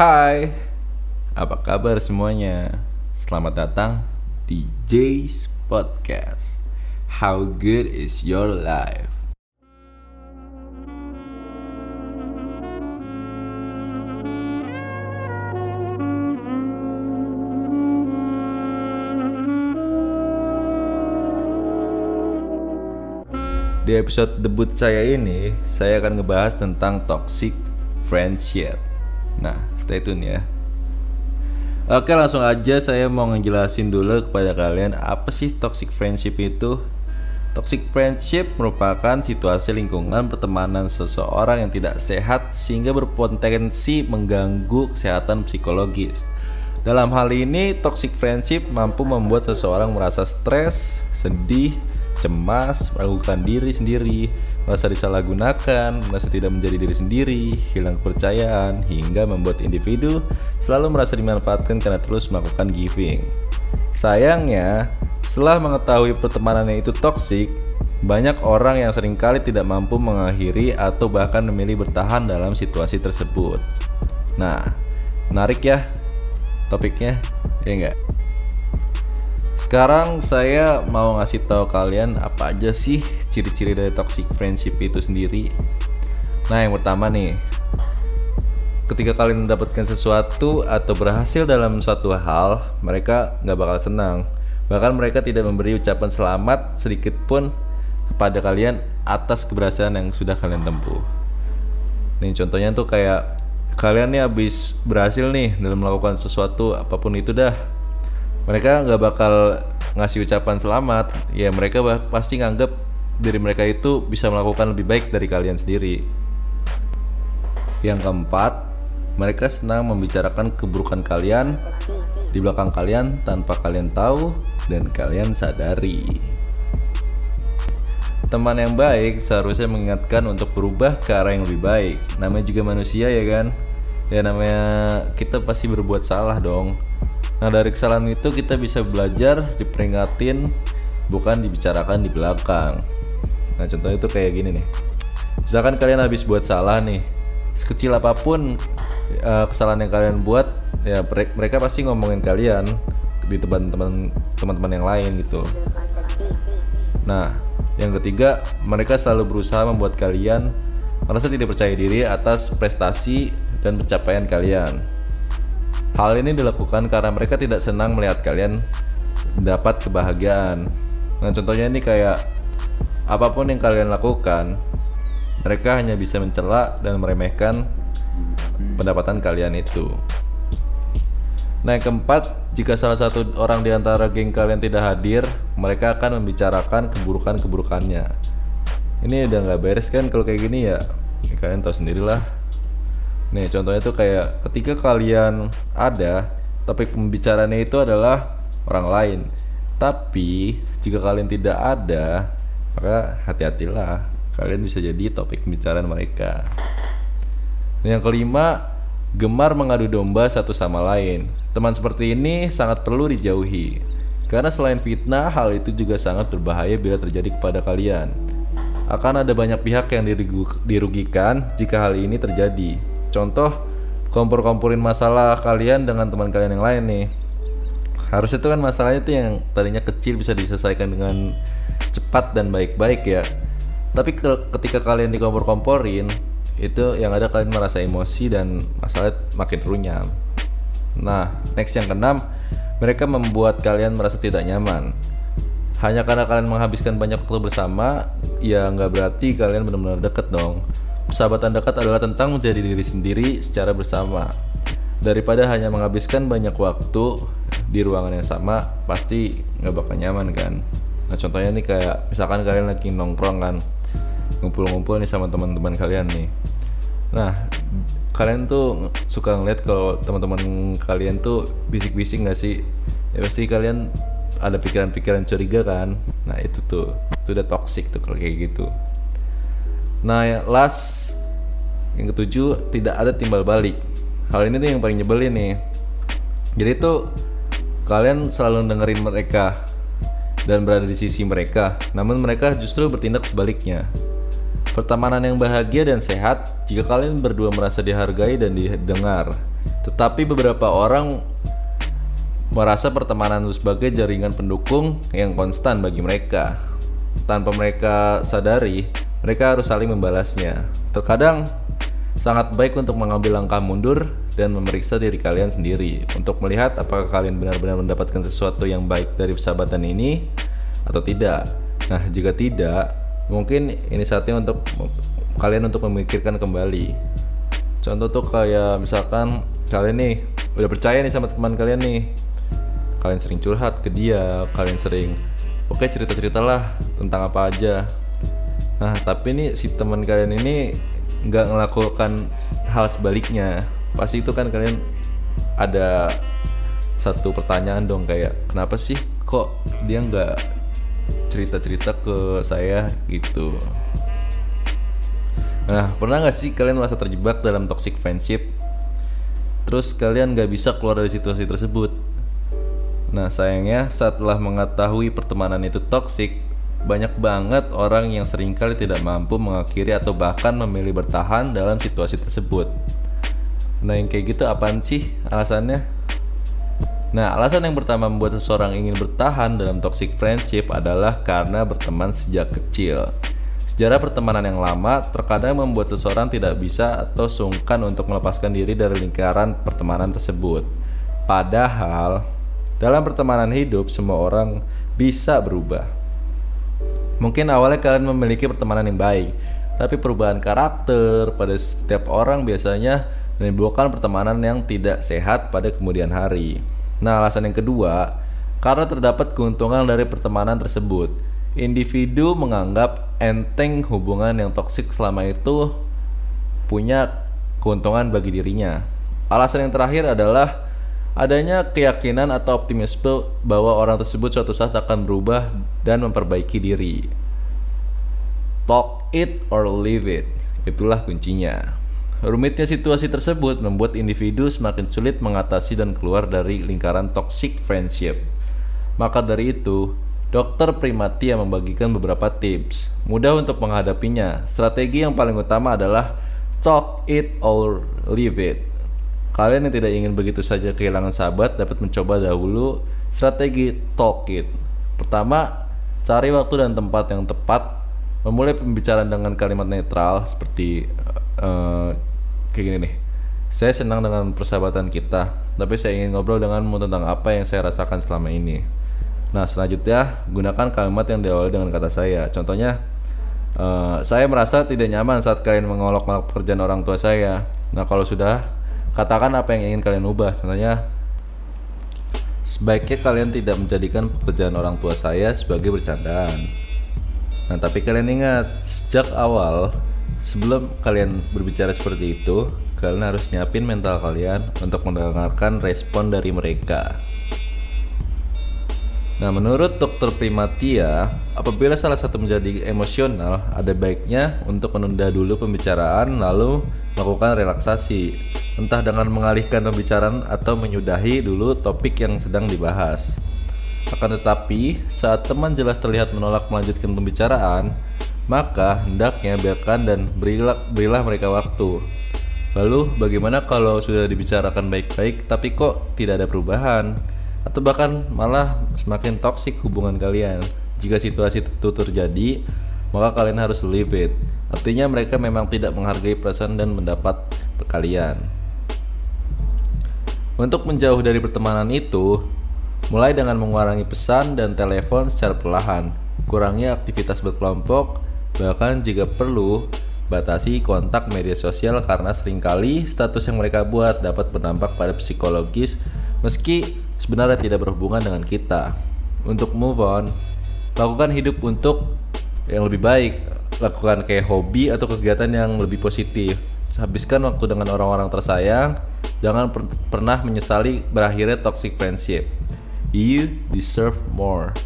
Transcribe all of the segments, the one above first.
Hai, apa kabar semuanya? Selamat datang di Jay's Podcast. How good is your life? Di episode debut saya ini, saya akan ngebahas tentang toxic friendship. Nah, stay tune ya. Oke, langsung aja saya mau ngejelasin dulu kepada kalian apa sih toxic friendship itu. Toxic friendship merupakan situasi lingkungan pertemanan seseorang yang tidak sehat sehingga berpotensi mengganggu kesehatan psikologis. Dalam hal ini, toxic friendship mampu membuat seseorang merasa stres, sedih, cemas, meragukan diri sendiri, merasa disalahgunakan, merasa tidak menjadi diri sendiri, hilang kepercayaan, hingga membuat individu selalu merasa dimanfaatkan karena terus melakukan giving. Sayangnya, setelah mengetahui pertemanannya itu toksik, banyak orang yang sering kali tidak mampu mengakhiri atau bahkan memilih bertahan dalam situasi tersebut. Nah, menarik ya topiknya, ya enggak? Sekarang saya mau ngasih tahu kalian apa aja sih ciri-ciri dari toxic friendship itu sendiri. Nah, yang pertama nih, ketika kalian mendapatkan sesuatu atau berhasil dalam suatu hal, mereka nggak bakal senang. Bahkan mereka tidak memberi ucapan selamat sedikit pun kepada kalian atas keberhasilan yang sudah kalian tempuh. Nih contohnya tuh kayak kalian nih habis berhasil nih dalam melakukan sesuatu apa pun itu dah mereka nggak bakal ngasih ucapan selamat. Ya mereka pasti nganggap diri mereka itu bisa melakukan lebih baik dari kalian sendiri. Yang keempat mereka senang membicarakan keburukan kalian di belakang kalian tanpa kalian tahu dan kalian sadari. Teman yang baik seharusnya mengingatkan untuk berubah ke arah yang lebih baik. Namanya juga manusia ya kan? Ya namanya kita pasti berbuat salah dong Nah dari kesalahan itu kita bisa belajar diperingatin bukan dibicarakan di belakang. Nah contohnya itu kayak gini nih. Misalkan kalian habis buat salah nih, sekecil apa pun uh, kesalahan yang kalian buat, ya mereka pasti ngomongin kalian di teman-teman teman-teman yang lain gitu. Nah yang ketiga mereka selalu berusaha membuat kalian merasa tidak percaya diri atas prestasi dan pencapaian kalian. Hal ini dilakukan karena mereka tidak senang melihat kalian dapat kebahagiaan. Nah, contohnya ini kayak apa pun yang kalian lakukan, mereka hanya bisa mencela dan meremehkan pendapatan kalian itu. Nah, yang keempat, jika salah satu orang di antara geng kalian tidak hadir, mereka akan membicarakan keburukan-keburukannya. Ini udah nggak beres kan kalau kayak gini ya? ya kalian tahu sendirilah Nih contohnya tuh kayak ketika kalian ada topik pembicaranya itu adalah orang lain. Tapi jika kalian tidak ada, maka hati-hatilah. Kalian bisa jadi topik pembicaraan mereka. Dan yang kelima, gemar mengadu domba satu sama lain. Teman seperti ini sangat perlu dijauhi. Karena selain fitnah, hal itu juga sangat berbahaya bila terjadi kepada kalian. Akan ada banyak pihak yang dirugikan jika hal ini terjadi Contoh kompor-komporin masalah kalian dengan teman kalian yang lain nih. Harusnya itu kan masalahnya itu yang tadinya kecil bisa diselesaikan dengan cepat dan baik-baik ya. Tapi ke ketika kalian dikompor-komporin itu yang ada kalian merasa emosi dan masalah makin runyam. Nah, next yang keenam, mereka membuat kalian merasa tidak nyaman. Hanya karena kalian menghabiskan banyak waktu bersama, ya nggak berarti kalian benar-benar deket dong. Persahabatan dekat adalah tentang menjadi diri sendiri secara bersama. Daripada hanya menghabiskan banyak waktu di ruangan yang sama, pasti nggak bakal nyaman kan. Nah contohnya nih kayak misalkan kalian lagi nongkrong kan, ngumpul-ngumpul nih sama teman-teman kalian nih. Nah kalian tuh suka ngeliat kalau teman-teman kalian tuh bisik-bisik nggak sih? Ya pasti kalian ada pikiran-pikiran curiga kan. Nah itu tuh, itu udah toxic tuh kalau kayak gitu. Nah, ya, last yang ketujuh tidak ada timbal balik. Hal ini tuh yang paling nyebelin nih. Jadi tuh kalian selalu dengerin mereka dan berada di sisi mereka, namun mereka justru bertindak sebaliknya. Pertemanan yang bahagia dan sehat jika kalian berdua merasa dihargai dan didengar. Tetapi beberapa orang merasa pertemanan itu sebagai jaringan pendukung yang konstan bagi mereka. Tanpa mereka sadari, mereka harus saling membalasnya. Terkadang sangat baik untuk mengambil langkah mundur dan memeriksa diri kalian sendiri untuk melihat apakah kalian benar-benar mendapatkan sesuatu yang baik dari persahabatan ini atau tidak. Nah, jika tidak, mungkin ini saatnya untuk kalian untuk memikirkan kembali contoh tuh kayak misalkan kalian nih udah percaya nih sama teman kalian nih kalian sering curhat ke dia kalian sering oke cerita ceritalah tentang apa aja nah tapi nih si teman kalian ini nggak melakukan hal sebaliknya. Pasti itu kan kalian ada satu pertanyaan dong kayak kenapa sih kok dia nggak cerita-cerita ke saya? Gitu. Nah pernah nggak sih kalian merasa terjebak dalam toxic friendship? Terus kalian nggak bisa keluar dari situasi tersebut? Nah sayangnya setelah mengetahui pertemanan itu toxic banyak banget orang yang sering kali tidak mampu mengakhiri atau bahkan memilih bertahan dalam situasi tersebut nah yang kayak gitu apaan sih alasannya Nah, alasan yang pertama membuat seseorang ingin bertahan dalam toxic friendship adalah karena berteman sejak kecil. Sejarah pertemanan yang lama terkadang membuat seseorang tidak bisa atau sungkan untuk melepaskan diri dari lingkaran pertemanan tersebut. Padahal, dalam pertemanan hidup semua orang bisa berubah. Mungkin awalnya kalian memiliki pertemanan yang baik, tapi perubahan karakter pada setiap orang biasanya menimbulkan pertemanan yang tidak sehat pada kemudian hari. Nah, alasan yang kedua, karena terdapat keuntungan dari pertemanan tersebut. Individu menganggap enteng hubungan yang toksik selama itu punya keuntungan bagi dirinya. Alasan yang terakhir adalah adanya keyakinan atau optimisme bahwa orang tersebut suatu saat akan berubah dan memperbaiki diri. Talk it or leave it. Itulah kuncinya. Rumitnya situasi tersebut membuat individu semakin sulit mengatasi dan keluar dari lingkaran toxic friendship. Maka dari itu, Dokter Primatia membagikan beberapa tips mudah untuk menghadapinya. Strategi yang paling utama adalah talk it or leave it. Kalian yang tidak ingin begitu saja kehilangan sahabat dapat mencoba dahulu strategi talk it. Pertama, cari waktu dan tempat yang tepat. Memulai pembicaraan dengan kalimat netral seperti uh, kayak gini nih saya senang dengan persahabatan kita tapi saya ingin ngobrol denganmu tentang apa yang saya rasakan selama ini nah selanjutnya gunakan kalimat yang diawali dengan kata saya contohnya uh, saya merasa tidak nyaman saat kalian mengolok-olok pekerjaan orang tua saya nah kalau sudah katakan apa yang ingin kalian ubah. Contohnya sebaiknya kalian tidak menjadikan pekerjaan orang tua saya sebagai bercandaan. Nah tapi kalian ingat sejak awal Sebelum kalian berbicara seperti itu, kalian harus nyiapin mental kalian untuk mendengarkan respon dari mereka. Nah, menurut dokter Primatia, apabila salah satu menjadi emosional, ada baiknya untuk menunda dulu pembicaraan lalu melakukan relaksasi, entah dengan mengalihkan pembicaraan atau menyudahi dulu topik yang sedang dibahas. Akan tetapi, saat teman jelas terlihat menolak melanjutkan pembicaraan, maka hendaknya biarkan dan berilah, berilah mereka waktu. Lalu bagaimana kalau sudah dibicarakan baik-baik tapi kok tidak ada perubahan? Atau bahkan malah semakin toksik hubungan kalian? Jika situasi itu terjadi, maka kalian harus leave it. Artinya mereka memang tidak menghargai perasaan dan mendapat kalian. Untuk menjauh dari pertemanan itu, mulai dengan mengurangi pesan dan telepon secara perlahan, kurangi aktivitas berkelompok, Bahkan jika perlu, batasi kontak media sosial karena sering kali status yang mereka buat dapat berdampak pada psikologis meski sebenarnya tidak berhubungan dengan kita. Untuk move on, lakukan hidup untuk yang lebih baik. Lakukan kayak hobi atau kegiatan yang lebih positif. Habiskan waktu dengan orang-orang tersayang. Jangan per pernah menyesali berakhirnya toxic friendship. You deserve more.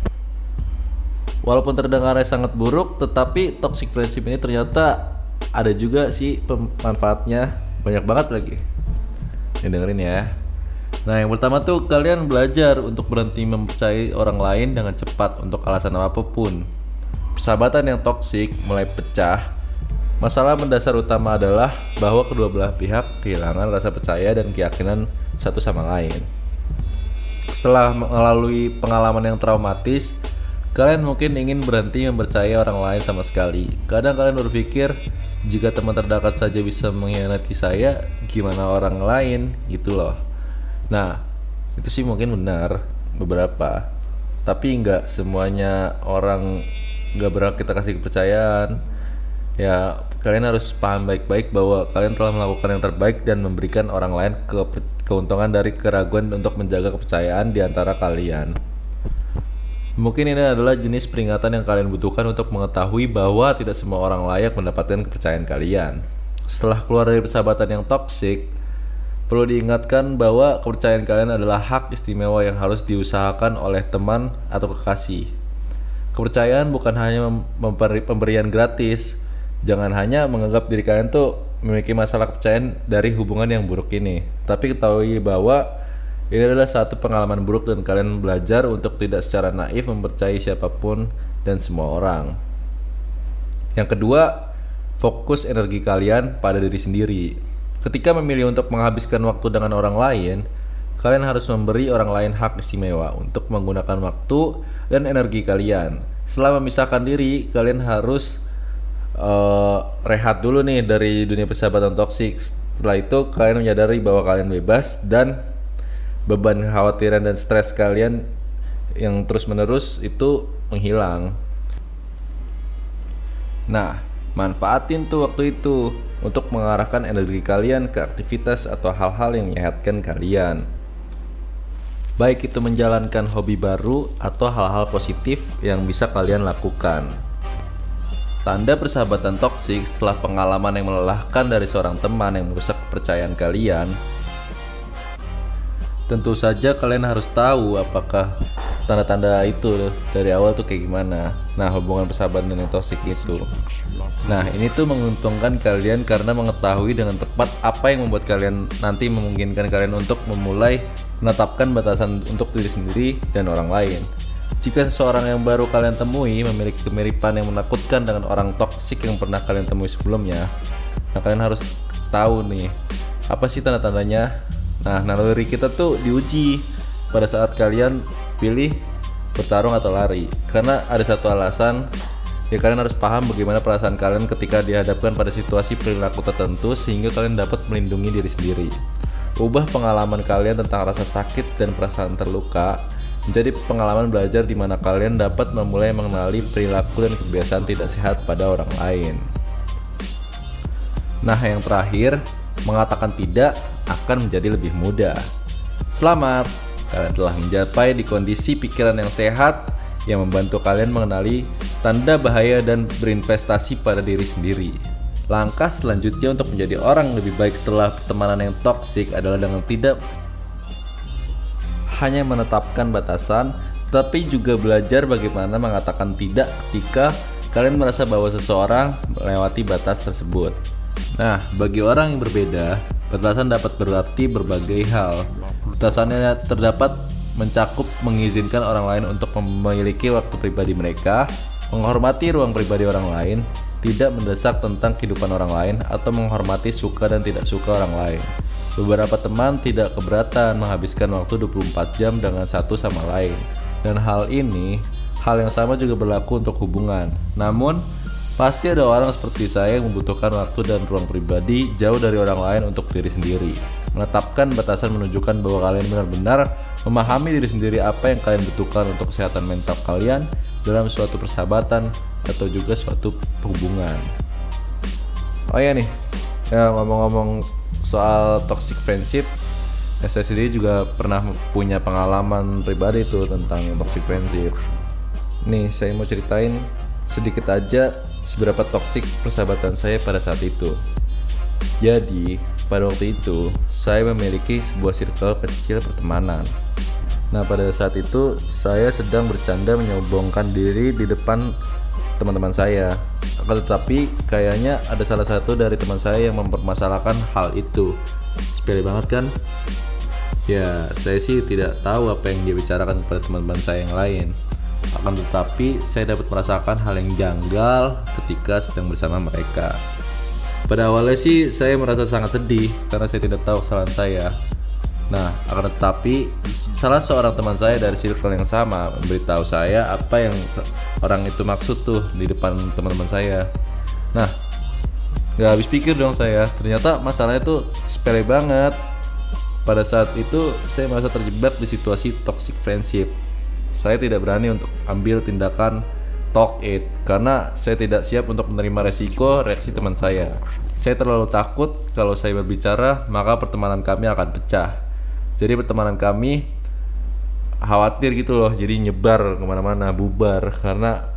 Walaupun terdengarnya sangat buruk, tetapi toxic friendship ini ternyata ada juga sih pemanfaatnya banyak banget lagi. Yang dengerin ya. Nah, yang pertama tuh kalian belajar untuk berhenti mempercayai orang lain dengan cepat untuk alasan apa pun. Persahabatan yang toksik mulai pecah Masalah mendasar utama adalah bahwa kedua belah pihak kehilangan rasa percaya dan keyakinan satu sama lain. Setelah melalui pengalaman yang traumatis, kalian mungkin ingin berhenti mempercayai orang lain sama sekali. Kadang kalian berpikir, jika teman terdekat saja bisa mengkhianati saya, gimana orang lain gitu loh. Nah, itu sih mungkin benar beberapa, tapi nggak semuanya orang nggak berhak kita kasih kepercayaan. Ya, kalian harus paham baik-baik bahwa kalian telah melakukan yang terbaik dan memberikan orang lain ke keuntungan dari keraguan untuk menjaga kepercayaan di antara kalian. Mungkin ini adalah jenis peringatan yang kalian butuhkan untuk mengetahui bahwa tidak semua orang layak mendapatkan kepercayaan kalian. Setelah keluar dari persahabatan yang toksik, perlu diingatkan bahwa kepercayaan kalian adalah hak istimewa yang harus diusahakan oleh teman atau kekasih. Kepercayaan bukan hanya memberi pemberian gratis. Jangan hanya menganggap diri kalian tuh memiliki masalah kepercayaan dari hubungan yang buruk ini, tapi ketahui bahwa ini adalah satu pengalaman buruk dan kalian belajar untuk tidak secara naif mempercayai siapa pun dan semua orang. Yang kedua, fokus energi kalian pada diri sendiri. Ketika memilih untuk menghabiskan waktu dengan orang lain, kalian harus memberi orang lain hak istimewa untuk menggunakan waktu dan energi kalian. Setelah memisahkan diri, kalian harus uh, rehat dulu nih dari dunia persahabatan toksik. Setelah itu, kalian menyadari bahwa kalian bebas dan beban kekhawatiran dan stres kalian yang terus menerus itu menghilang. Nah, manfaatin tuh waktu itu untuk mengarahkan energi kalian ke aktivitas atau hal-hal yang menyehatkan kalian. Baik itu menjalankan hobi baru atau hal-hal positif yang bisa kalian lakukan. Tanda persahabatan toksik setelah pengalaman yang melelahkan dari seorang teman yang merusak kepercayaan kalian tentu saja kalian harus tahu apakah tanda-tanda itu dari awal tuh kayak gimana. Nah, hubungan persahabatan yang toksik itu. Nah, ini tuh menguntungkan kalian karena mengetahui dengan tepat apa yang membuat kalian nanti memungkinkan kalian untuk memulai menetapkan batasan untuk diri sendiri dan orang lain. Jika seseorang yang baru kalian temui memiliki kemiripan yang menakutkan dengan orang toksik yang pernah kalian temui sebelumnya, nah kalian harus tahu nih apa sih tanda-tandanya Nah, naluri kita tuh diuji pada saat kalian pilih bertarung atau lari. Karena ada satu alasan ya kalian harus paham bagaimana perasaan kalian ketika dihadapkan pada situasi perilaku tertentu sehingga kalian dapat melindungi diri sendiri. Ubah pengalaman kalian tentang rasa sakit dan perasaan terluka menjadi pengalaman belajar di mana kalian dapat memulai mengenali perilaku dan kebiasaan tidak sehat pada orang lain. Nah, yang terakhir, mengatakan tidak akan menjadi lebih mudah. Selamat, kalian telah mencapai di kondisi pikiran yang sehat yang membantu kalian mengenali tanda bahaya dan berinvestasi pada diri sendiri. Langkah selanjutnya untuk menjadi orang lebih baik setelah pertemanan yang toksik adalah dengan tidak hanya menetapkan batasan, tapi juga belajar bagaimana mengatakan tidak ketika kalian merasa bahwa seseorang melewati batas tersebut. Nah, bagi orang yang berbeda, batasan dapat berarti berbagai hal. Batasannya terdapat mencakup mengizinkan orang lain untuk memiliki waktu pribadi mereka, menghormati ruang pribadi orang lain, tidak mendesak tentang kehidupan orang lain, atau menghormati suka dan tidak suka orang lain. Beberapa teman tidak keberatan menghabiskan waktu 24 jam dengan satu sama lain. Dan hal ini, hal yang sama juga berlaku untuk hubungan. Namun, Pasti ada orang seperti saya yang membutuhkan waktu dan ruang pribadi jauh dari orang lain untuk diri sendiri. Menetapkan batasan menunjukkan bahwa kalian benar-benar memahami diri sendiri apa yang kalian butuhkan untuk kesehatan mental kalian dalam suatu persahabatan atau juga suatu hubungan. Oh ya nih, ya ngomong-ngomong soal toxic friendship, saya sendiri juga pernah punya pengalaman pribadi tuh tentang toxic friendship. Nih, saya mau ceritain sedikit aja seberapa toksik persahabatan saya pada saat itu. Jadi, pada waktu itu, saya memiliki sebuah circle kecil pertemanan. Nah, pada saat itu, saya sedang bercanda menyombongkan diri di depan teman-teman saya. Akan tetapi, kayaknya ada salah satu dari teman saya yang mempermasalahkan hal itu. Sepele banget kan? Ya, saya sih tidak tahu apa yang dia bicarakan kepada teman-teman saya yang lain. Akan tetapi, saya dapat merasakan hal yang janggal ketika sedang bersama mereka. Pada awalnya sih saya merasa sangat sedih karena saya tidak tahu kesalahan saya. Nah, akan tetapi salah seorang teman saya dari circle yang sama memberitahu saya apa yang orang itu maksud tuh di depan teman-teman saya. Nah, nggak habis pikir dong saya. Ternyata masalahnya tuh sepele banget. Pada saat itu saya merasa terjebak di situasi toxic friendship. Saya tidak berani untuk ambil tindakan talk it karena saya tidak siap untuk menerima resiko reaksi teman saya. Saya terlalu takut kalau saya berbicara maka pertemanan kami akan pecah. Jadi pertemanan kami khawatir gitu loh, jadi nyebar ke mana-mana, bubar karena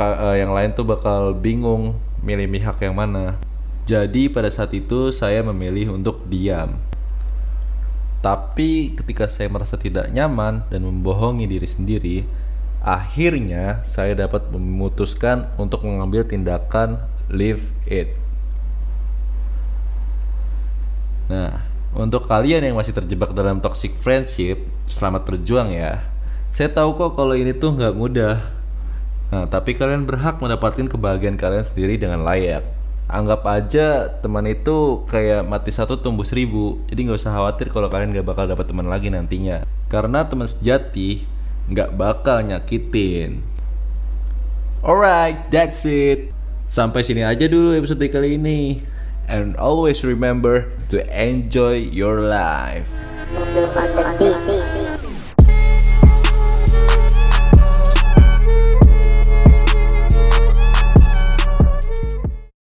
uh, yang lain tuh bakal bingung milih pihak yang mana. Jadi pada saat itu saya memilih untuk diam. Tapi ketika saya merasa tidak nyaman dan membohongi diri sendiri, akhirnya saya dapat memutuskan untuk mengambil tindakan leave it. Nah, untuk kalian yang masih terjebak dalam toxic friendship, selamat berjuang ya. Saya tahu kok kalau ini tuh nggak mudah. Nah, tapi kalian berhak mendapatkan kebahagiaan kalian sendiri dengan layak. Anggap aja teman itu kayak mati satu tumbuh seribu. Jadi nggak usah khawatir kalau kalian nggak bakal dapat teman lagi nantinya. Karena teman sejati nggak bakal nyakitin. Alright, that's it. Sampai sini aja dulu episode kali ini. And always remember to enjoy your life.